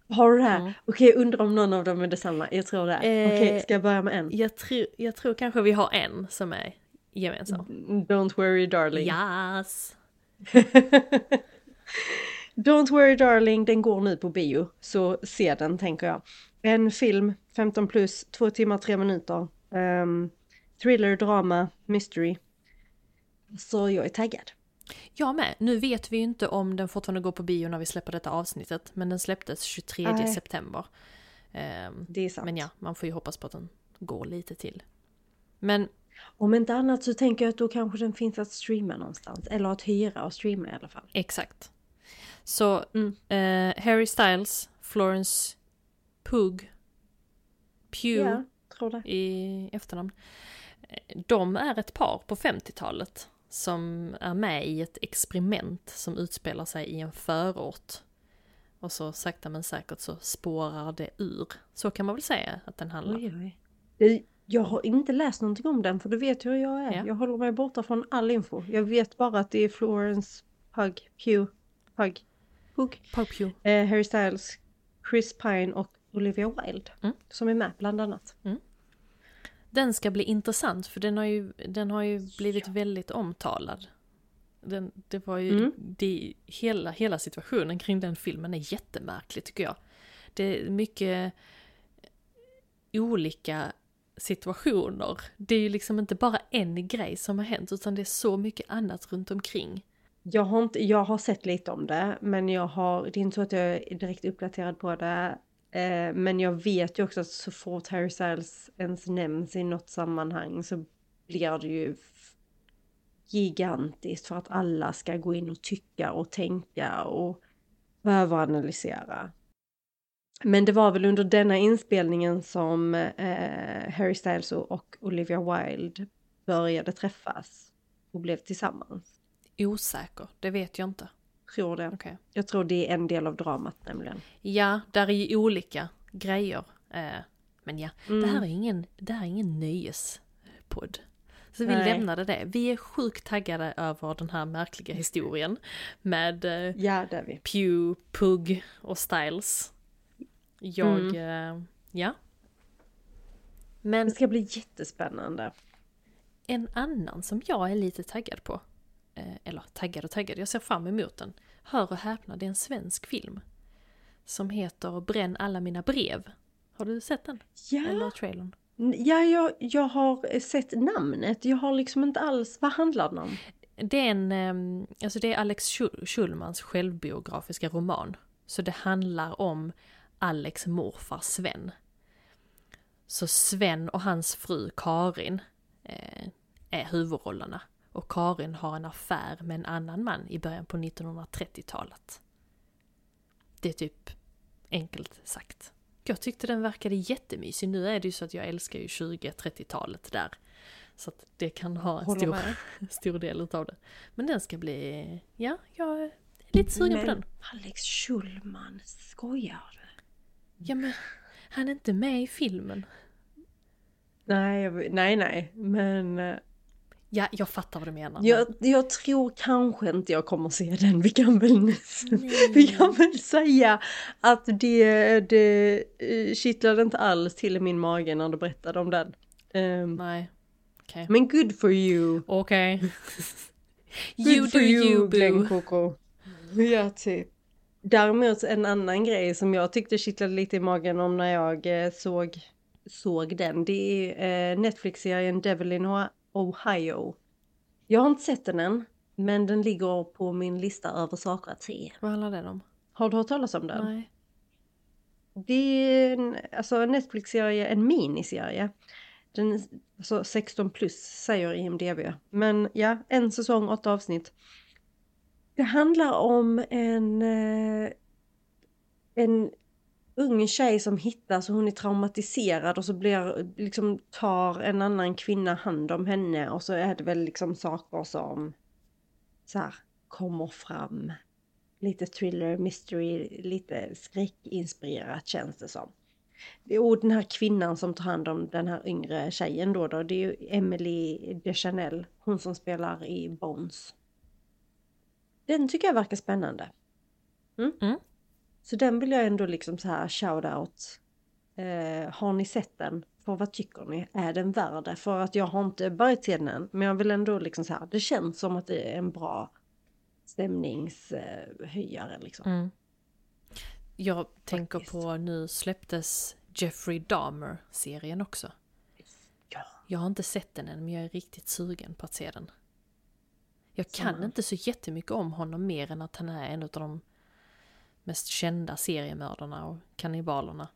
Har du det här? Mm. Okej, undrar om någon av dem är detsamma. Jag tror det. Eh, Okej, ska jag börja med en? Jag, tror jag tror kanske vi har en som är gemensam. Don't worry darling. Yes! Don't worry darling, den går nu på bio. Så se den tänker jag. En film, 15 plus, 2 timmar 3 minuter. Ehm, thriller, drama, mystery. Så jag är taggad. Jag med. Nu vet vi ju inte om den fortfarande går på bio när vi släpper detta avsnittet. Men den släpptes 23 Nej. september. Ehm, Det är sant. men ja, man får ju hoppas på att den går lite till. Men Om inte annat så tänker jag att då kanske den finns att streama någonstans. Eller att hyra och streama i alla fall. exakt. Så Mm. eh, Harry Styles, Florence Pugh, Pugh Ja, i efternamn. De är ett par på 50-talet som är med i ett experiment som utspelar sig i en förort. Och så sakta men säkert så spårar det ur. Så kan man väl säga att den handlar. Oj, oj. Jag har inte läst någonting om den för du vet hur jag är. Ja. Jag håller mig borta från all info. Jag vet bara att det är Florence Pug, Pugh, Pug, Pug, Pow Pew. eh, Harry Styles, Chris Pine och Olivia Wilde Mm. som är med bland annat. Den ska bli intressant för den har ju, den har ju blivit väldigt omtalad. Den, det var ju, Mm. det, hela, hela situationen kring den filmen är jättemärklig tycker jag. Det är mycket olika situationer. Det är ju liksom inte bara en grej som har hänt utan det är så mycket annat runt omkring. Jag har, inte, jag har sett lite om det men jag har, det är inte så att jag är direkt uppdaterad på det. Eh, men jag vet ju också att så fort Harry Styles ens nämns i något sammanhang så blir det ju gigantiskt för att alla ska gå in och tycka och tänka och behöva analysera. Men det var väl under denna inspelningen som eh, Harry Styles och Olivia Wilde började träffas och blev tillsammans. Osäker, det vet jag inte. Tror det. Okej. Jag tror det är en del av dramat nämligen. Ja, där är ju olika grejer. Eh, men ja, det Mm. här är ingen, det här är ingen nöjespodd. Så vi Nej. lämnade det. Vi är sjukt taggade över den här märkliga historien med eh, Ja, det är vi. Pew, Pug och Styles. Jag, Mm. eh, ja. Men Det ska bli jättespännande. en annan som jag är lite taggad på, eller taggad och taggad, jag ser fram emot den. Hör och häpna, det är en svensk film. Som heter Bränn alla mina brev. Har du sett den? Eller Ja, trailern? ja jag, jag har sett namnet. Jag har liksom inte alls, vad handlar den om? Det är en, ehm, alltså det är Alex Schul- Schulmans självbiografiska roman. Så det handlar om Alex morfar Sven. Så Sven och hans fru Karin eh, är huvudrollerna. Och Karin har en affär med en annan man i början på 1930-talet. Det är typ enkelt sagt. Jag tyckte den verkade jättemysig. Nu är det ju så att jag älskar ju 20-30-talet där. Så att det kan ha en stor, stor del utav det. Men den ska bli, ja, jag är lite sugen på Men den. Alex Schulman, skojar du? Ja men, han är inte med i filmen. Nej, jag, nej, nej, men eh, Ja, jag fattar vad du menar. jag, jag tror kanske inte jag kommer se den. Vi kan väl, Nej. vi kan väl säga att det, det eh, kittlade inte alls till i min mage när du berättade om den. Ehm, Nej. Okej. men good for you! Okej. Good you for do you boo. Glenn Coco. Ja, typ. Däremot en annan grej som jag tyckte kittlade lite i magen om när jag eh, såg, såg den. Det är eh, Netflix-serien Devil in Ohio. Jag har inte sett den än. Men den ligger på min lista över saker att se. Vad handlar den om? Har du hört talas om den? Nej. Det är en, alltså en Netflix-serie, en miniserie. Den, alltså 16 plus säger IMDB. Men ja, en säsong, åtta avsnitt. Det handlar om en, eh, en ung tjej som hittas och hon är traumatiserad och så blir, liksom tar en annan kvinna hand om henne och så är det väl liksom saker som så här kommer fram. Lite thriller, mystery, lite skräckinspirerat känns det som. Och den här kvinnan som tar hand om den här yngre tjejen då, då det är ju Emily DeChanel, hon som spelar i Bones. Den tycker jag verkar spännande. Mm. Mm. Så den vill jag ändå liksom så här shout out. Eh, har ni sett den? För vad tycker ni? Är den värd det? För att jag har inte börjat se den än. Men jag vill ändå liksom så här. Det känns som att det är en bra stämningshöjare liksom. Mm. Jag tänker Faktiskt. på nu släpptes Jeffrey Dahmer-serien också. Ja. Jag har inte sett den än men jag är riktigt sugen på att se den. Jag kan Samma. inte så jättemycket om honom mer än att han är en av de mest kända seriemördarna och kannibalerna.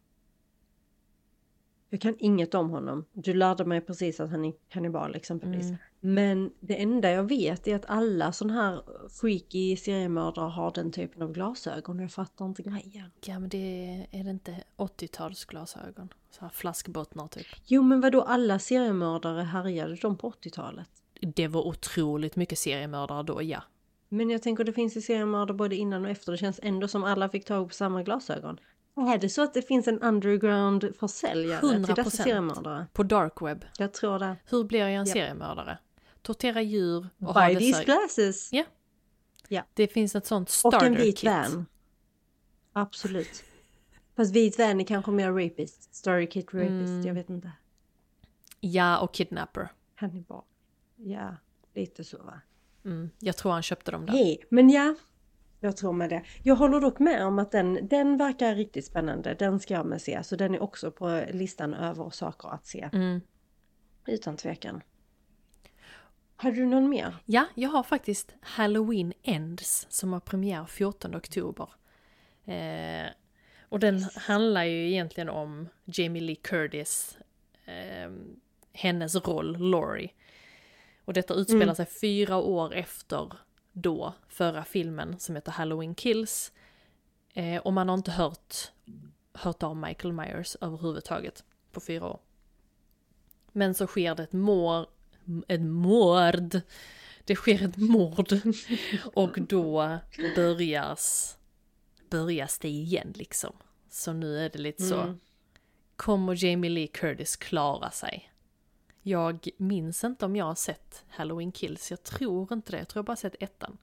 Jag kan inget om honom. Du lärde mig precis att han är kannibal exempelvis. Mm. Men det enda jag vet är att alla sådana här freaky seriemördare har den typen av glasögon. Jag fattar inte grejen. Ja men det är, är det inte 80-talsglasögon? Så här flaskbottnar typ. Jo men vadå alla seriemördare härjade de på 80-talet? Det var otroligt mycket seriemördare då, ja. Men jag tänker det finns ju seriemördare både innan och efter. Det känns ändå som alla fick tag på samma glasögon. Är det så att det finns en underground försäljare till dessa 100%. seriemördare? På dark web. Jag tror det. Hur blir jag en Japp. seriemördare? Tortera djur och ha Buy these dessa... glasses! Det finns ett sånt Och starter en vit kit. van. Absolut. Fast vit van är kanske mer rapist. Story kit rapist, Mm. jag vet inte. Ja, och kidnapper. Hannibal. Ja, lite så va. Mm. Jag tror han köpte dem där. Hej, men ja. Jag tror med det. Jag håller dock med om att den, den verkar riktigt spännande. Den ska jag med se. Så den är också på listan över saker att se. Mm. Utan tvekan. Har du någon mer? Ja, jag har faktiskt Halloween Ends som har premiär 14 oktober. Eh, och den handlar ju egentligen om Jamie Lee Curtis, eh, hennes roll Laurie. Och detta utspelar Mm. sig fyra år efter då förra filmen som heter Halloween Kills. Eh, och man har inte hört, hört av Michael Myers överhuvudtaget på fyra år. Men så sker det ett mord, ett mord. Det sker ett mord och då börjas, börjas det igen liksom. Så nu är det lite så. Mm. Kommer Jamie Lee Curtis klara sig? Jag minns inte om jag har sett Halloween Kills, jag tror inte det. Jag tror jag bara sett ettan.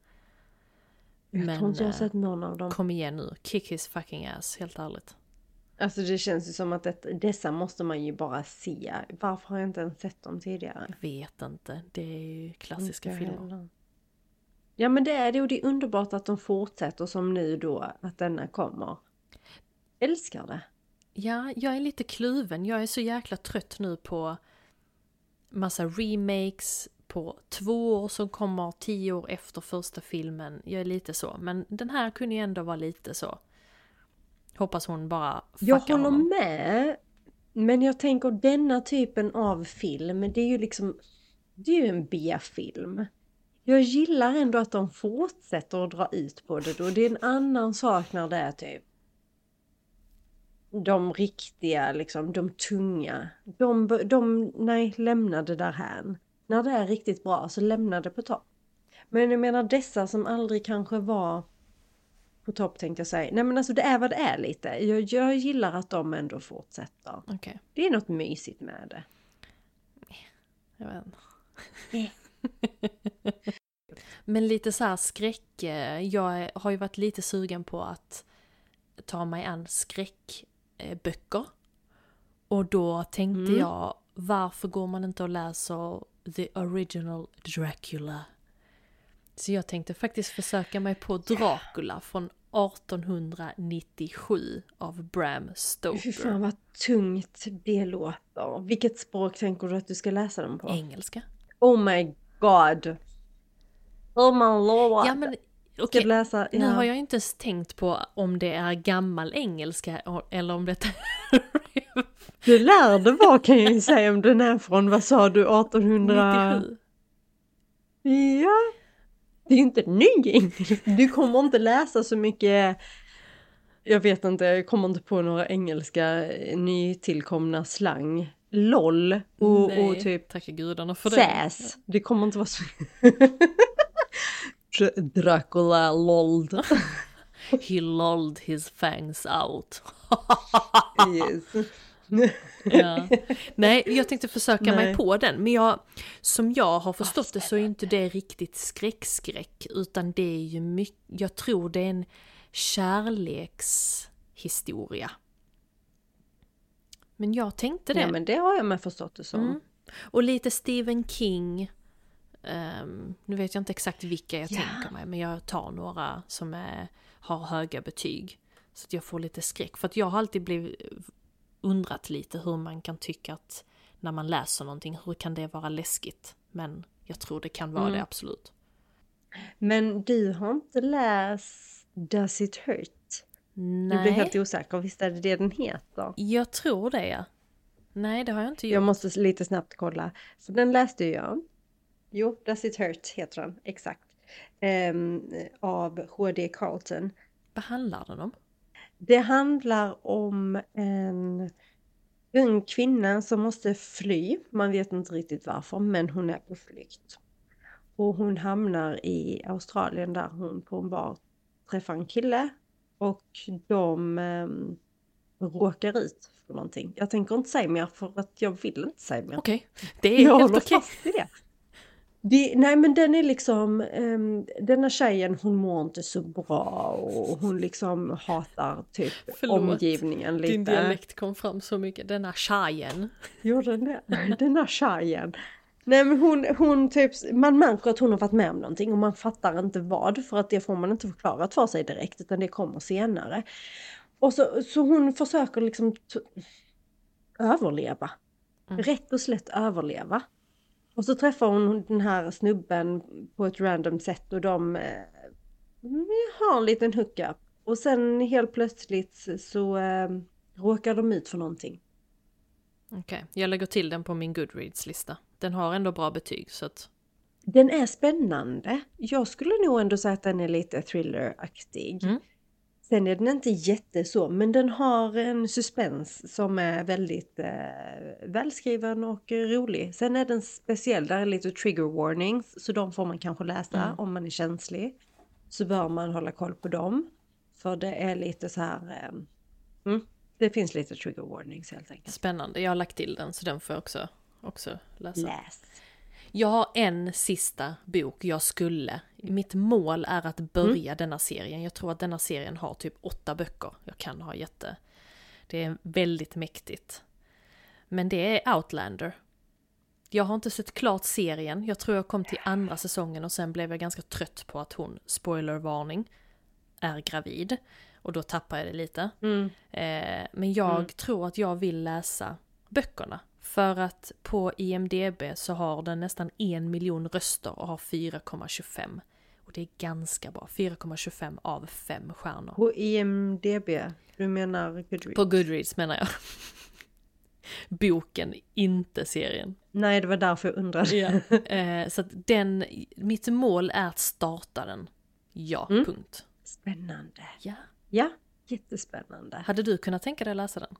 Jag Men, tror inte jag har eh, sett någon av dem. Kom igen nu, kick his fucking ass, helt ärligt. Alltså det känns ju som att det, dessa måste man ju bara se. Varför har jag inte ens sett dem tidigare? Vet inte, det är ju klassiska Inte filmer. heller. Ja men det är det och det är underbart att de fortsätter som nu då att denna kommer. Älskar det. Ja, jag är lite kluven. Jag är så jäkla trött nu på massa remakes, på två år som kommer tio år efter första filmen. Jag är lite så, men den här kunde ju ändå vara lite så. Hoppas hon bara Jag fuckar håller honom. med. Men jag tänker denna typen av film, det är ju liksom, det är ju en B-film. Jag gillar ändå att de fortsätter att dra ut på det då. Det är en annan sak när det är typ de riktiga, liksom de tunga. De, de nej, lämna det där här. När det är riktigt bra så lämna det på topp. Men jag menar dessa som aldrig kanske var på topp tänkte jag säga. Nej men alltså det är vad det är lite. Jag, jag gillar att de ändå fortsätter. Okej, Det är något mysigt med det. jag vet inte. Men lite så här skräck. eh, Jag har ju varit lite sugen på att ta mig an skräckböcker. Och då tänkte Mm. jag, varför går man inte och läser The Original Dracula? Så jag tänkte faktiskt försöka mig på Dracula från 1897 av Bram Fy Stoker. fan vad tungt det låter. Vilket språk tänker du att du ska läsa dem på? Engelska. Oh my god! Oh my lord! Ja men okej, läsa? nu Ja. har jag inte ens tänkt på om det är gammal engelska eller om det Du lärde var kan jag ju säga om den är från, vad sa du, 1800? 97. Ja! Det är ju inte ny engelska. Du kommer inte läsa så mycket jag vet inte, jag kommer inte på några engelska eh, nytillkomna slang. LOL och, och Nej, typ Tacka gudarna för det. Säs. Det kommer inte vara så... Dracula lolled. He lolled his fangs out. yes. ja. Nej, jag tänkte försöka mig Nej. på den. Men jag, som jag har förstått det så är inte det riktigt skräckskräck. Utan det är ju mycket, jag tror det är en kärlekshistoria. Men jag tänkte det. Ja men det har jag med förstått det som. Mm. Och lite Stephen King. Ehm, nu vet jag inte exakt vilka jag Ja. tänker mig, men jag tar några som är, har höga betyg. Så att jag får lite skräck. För att jag har alltid blivit undrat lite hur man kan tycka att när man läser någonting, hur kan det vara läskigt? Men jag tror det kan vara Mm. det absolut. Men du har inte läst Does it hurt? Du blir Nej, helt osäker, visst är det det den heter? jag tror det ja. Nej, det har jag inte gjort. Jag måste lite snabbt kolla. Så den läste jag. Jo, Does it hurt heter den, exakt. Ehm, av H.D. Carlton. Vad handlar den om? Det handlar om en ung kvinna som måste fly. Man vet inte riktigt varför, men hon är på flykt. Och hon hamnar i Australien där hon på en bar träffar en kille och de eh, råkar ut för någonting. Jag tänker inte säga mer för att jag vill inte säga mer. Okej, okay. det är jag helt okej. Okay. Det. Nej men den är liksom, um, denna tjejen hon mår inte så bra och hon liksom hatar typ Förlåt, omgivningen lite. din dialekt kom fram så mycket, denna tjejen. Gjorde den det? denna tjejen. Nej men hon, hon typ, man märker att hon har varit med om någonting och man fattar inte vad för att det får man inte förklarat för sig direkt utan det kommer senare. Och så, så hon försöker liksom överleva. Mm. Rätt och slätt överleva. Och så träffar hon den här snubben på ett random sätt och de eh, har en liten hookup. Och sen helt plötsligt så eh, råkar de ut för någonting. Okej, okay. jag lägger till den på min Goodreads-lista. Den har ändå bra betyg så att... Den är spännande. Jag skulle nog ändå säga att den är lite thrilleraktig. Mm. Sen är den inte jätteså, men den har en suspens som är väldigt eh, välskriven och rolig. Sen är den speciell, där är lite trigger warnings, så de får man kanske läsa mm. om man är känslig. Så bör man hålla koll på dem. För det är lite så här, eh, mm, det finns lite trigger warnings helt enkelt. Spännande, jag har lagt till den så den får jag också, också läsa. Läs! Jag har en sista bok jag skulle. Mitt mål är att börja mm. denna serien. Jag tror att denna serien har typ åtta böcker. Jag kan ha jätte... Det är väldigt mäktigt. Men det är Outlander. Jag har inte sett klart serien. Jag tror jag kom till andra säsongen och sen blev jag ganska trött på att hon, spoilervarning, är gravid. Och då tappar jag det lite. Mm. Eh, men jag mm. tror att jag vill läsa böckerna. För att på IMDB så har den nästan en miljon röster och har 4,25. Och det är ganska bra. 4,25 av 5 stjärnor. På IMDB? Du menar Goodreads? På Goodreads menar jag. Boken, inte serien. Nej, det var därför jag undrade. Ja. Eh, så att den, mitt mål är att starta den. Ja, mm. punkt. Spännande. Ja. Ja, jättespännande. Hade du kunnat tänka dig att läsa den?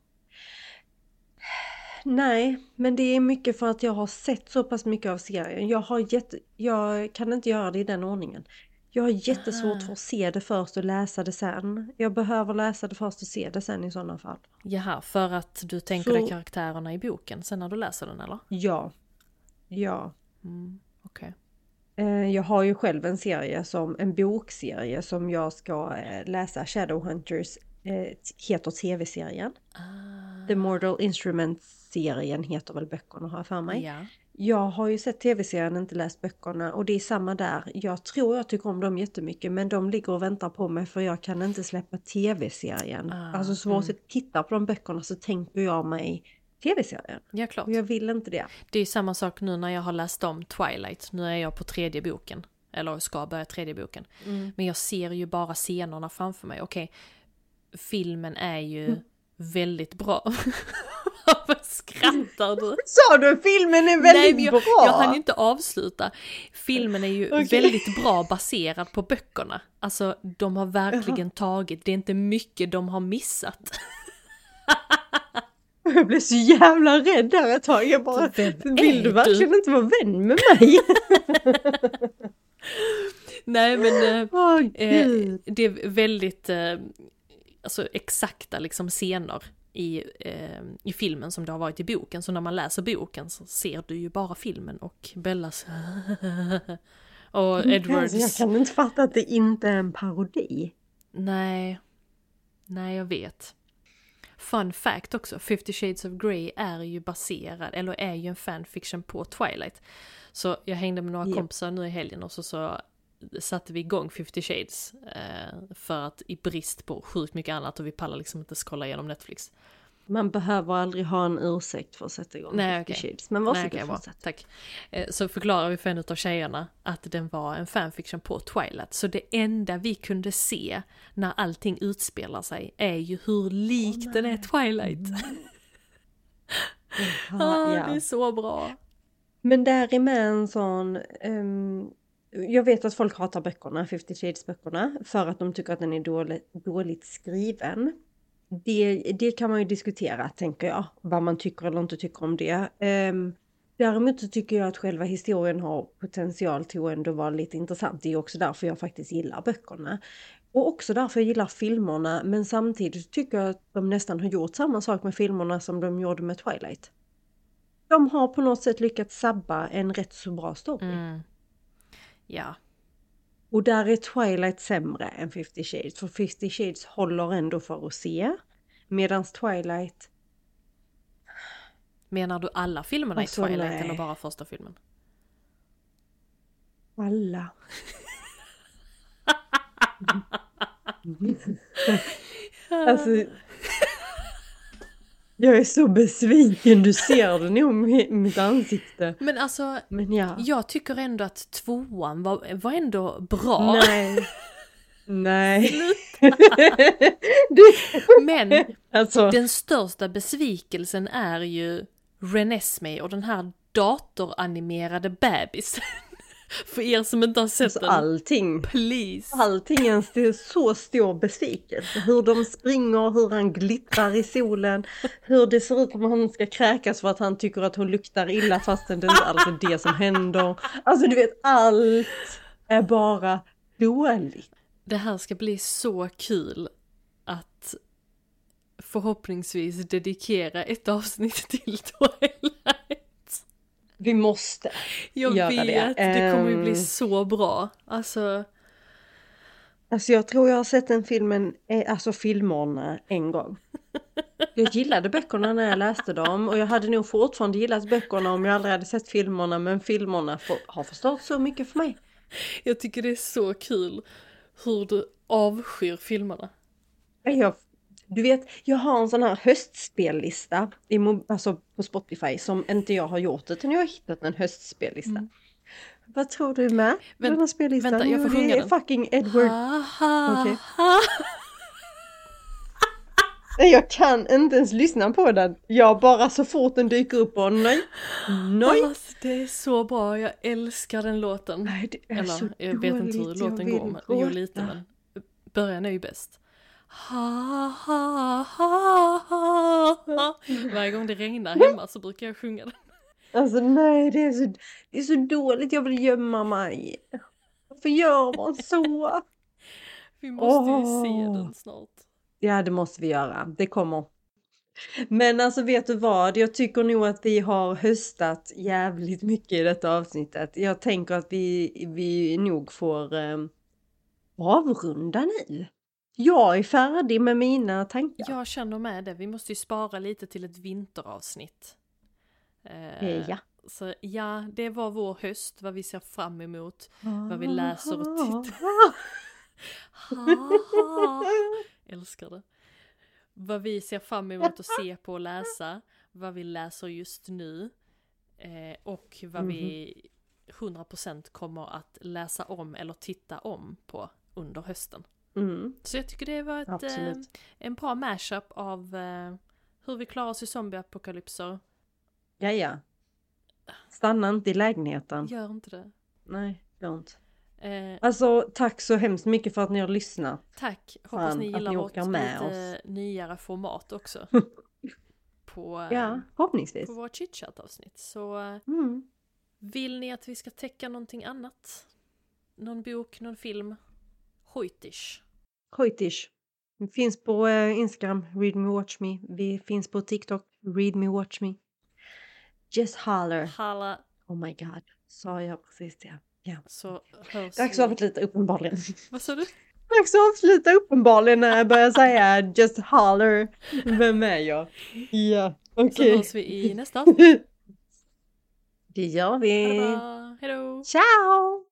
Nej, men det är mycket för att jag har sett så pass mycket av serien. Jag, har jätte, jag kan inte göra det i den ordningen. Jag har jättesvårt för att se det först och läsa det sen. Jag behöver läsa det först och se det sen i sådana fall. Jaha, för att du tänker så... dig karaktärerna i boken sen när du läser den eller? Ja. Ja. Mm, Okej. Okay. Eh, jag har ju själv en serie som, en bokserie som jag ska eh, läsa, Shadowhunters, eh, heter tv-serien. Ah. The Mortal Instruments serien heter väl böckerna har jag för mig. Ja. Jag har ju sett tv-serien, inte läst böckerna och det är samma där. Jag tror jag tycker om dem jättemycket men de ligger och väntar på mig för jag kan inte släppa tv-serien. Ah, alltså så fort mm. jag tittar på de böckerna så tänker jag mig tv-serien. Ja klart. Och jag vill inte det. Det är samma sak nu när jag har läst om Twilight. Nu är jag på tredje boken. Eller ska börja tredje boken. Mm. Men jag ser ju bara scenerna framför mig. Okej, filmen är ju mm. Väldigt bra. Varför skrattar du? Sa du filmen är väldigt Nej, jag, bra? Jag hann inte avsluta. Filmen är ju okay. väldigt bra baserad på böckerna. Alltså de har verkligen Jaha. tagit, det är inte mycket de har missat. Jag blev så jävla rädd där ett tag. Jag bara, vill du verkligen inte vara vän med mig? Nej men oh, eh, det är väldigt eh, alltså exakta liksom scener i, eh, i filmen som det har varit i boken. Så när man läser boken så ser du ju bara filmen och Bellas och Edwards. Jag kan inte fatta att det inte är en parodi. Nej, nej jag vet. Fun fact också, 50 shades of Grey är ju baserad, eller är ju en fanfiction på Twilight. Så jag hängde med några yep. kompisar nu i helgen och så, så satte vi igång 50 shades. Eh, för att i brist på sjukt mycket annat och vi pallar liksom inte scrolla igenom Netflix. Man behöver aldrig ha en ursäkt för att sätta igång Nej, 50 okay. shades. Men varsågod Nej, okay, fortsätt. Tack. Eh, så förklarar vi för en av tjejerna att den var en fanfiction på Twilight. Så det enda vi kunde se när allting utspelar sig är ju hur lik oh, den är Twilight. Mm. ah, ja. Det är så bra. Men där är med en sån um jag vet att folk hatar böckerna, 50 Shades böckerna, för att de tycker att den är dåligt, dåligt skriven. Det, det kan man ju diskutera, tänker jag, vad man tycker eller inte tycker om det. Um, Däremot så tycker jag att själva historien har potential till att ändå vara lite intressant. Det är också därför jag faktiskt gillar böckerna. Och också därför jag gillar filmerna men samtidigt tycker jag att de nästan har gjort samma sak med filmerna som de gjorde med Twilight. De har på något sätt lyckats sabba en rätt så bra story. Mm. Ja. Och där är Twilight sämre än 50 Shades. För 50 Shades håller ändå för att se. Medan Twilight... Menar du alla filmerna i Alltså, Twilight nej. eller bara första filmen? Alla. alltså... Jag är så besviken, du ser det nog i mitt ansikte. Men alltså, Men ja. jag tycker ändå att tvåan var, var ändå bra. Nej. Nej. Men alltså, den största besvikelsen är ju Renesmee och den här datoranimerade bebisen. För er som inte har sett alltså den, allting. please. Allting är en st- så stor besvikelse. Hur de springer, hur han glittrar i solen, hur det ser ut att han ska kräkas för att han tycker att hon luktar illa fastän det är det som händer. Alltså du vet, allt är bara dåligt. Det här ska bli så kul att förhoppningsvis dedikera ett avsnitt till Twilight. Vi måste. Jag Göra vet, det. det, kommer ju bli Ehm. så bra. Alltså, Alltså jag tror jag har sett den filmen, eh, alltså filmerna en gång. Jag gillade böckerna när jag läste dem och jag hade nog fortfarande gillat böckerna om jag aldrig hade sett filmerna men filmerna har förstört så mycket för mig. jag tycker det är så kul hur du avskyr filmerna. Jag, du vet, jag har en sån här höstspellista i, alltså på Spotify som inte jag har gjort utan jag har hittat en höstspellista. Mm. Vad tror du med Vänt- den här spellistan? vänta, jag Jo, får sjunga det är den. fucking Edward. Ha, ha, Okej. ha. Jag kan inte ens lyssna på den. Jag bara så fort den dyker upp och nej, nej. Alltså, det är så bra, jag älskar den låten. Nej, Eller jag vet inte hur låten går, men, jo lite men början är ju bäst. Ha, ha, ha, ha, ha. Varje gång det regnar hemma så brukar jag sjunga den. Alltså nej, det är, så, det är så dåligt. Jag vill gömma mig. Varför gör man så? Vi måste ju se den snart. Ja, det måste vi göra. Det kommer. Men alltså vet du vad? Jag tycker nog att vi har höstat jävligt mycket i detta avsnittet. Jag tänker att vi, vi nog får eh, avrunda nu. Jag är färdig med mina tankar. Jag känner med det, vi måste ju spara lite till ett vinteravsnitt. Eh, Eh, ja. Så ja, det var vår höst, vad vi ser fram emot. vad vi läser och tittar. Ha, älskar det. Vad vi ser fram emot att se på och läsa. Vad vi läser just nu. Eh, och vad vi 100% kommer att läsa om eller titta om på under hösten. Mm, Så jag tycker det var ett, eh, en bra mashup av eh, hur vi klarar oss i zombieapokalypser. Ja, ja. Stanna inte i lägenheten. Gör inte det. Nej, gör inte. Eh, Alltså tack så hemskt mycket för att ni har lyssnat. tack, hoppas Fan, ni att gillar ni vårt med lite nyare format också. på, eh, Ja, förhoppningsvis. på vårt chitchat-avsnitt. Så eh, Mm. vill ni att vi ska täcka någonting annat? Någon bok, någon film? Hojtish. Hojtish. Vi finns på eh, Instagram, Read Me Watch Me. Vi finns på TikTok, Read Me Watch Me. Just holler. Halla, Oh my god, sa jag precis det? Ja. så hörs Dags att avsluta uppenbarligen. Vad sa du? Dags att avsluta uppenbarligen när jag börjar säga just holler. Vem är jag? Ja, Så okej. hörs vi i nästa avsnitt. Det gör vi. bra, hejdå! Ciao!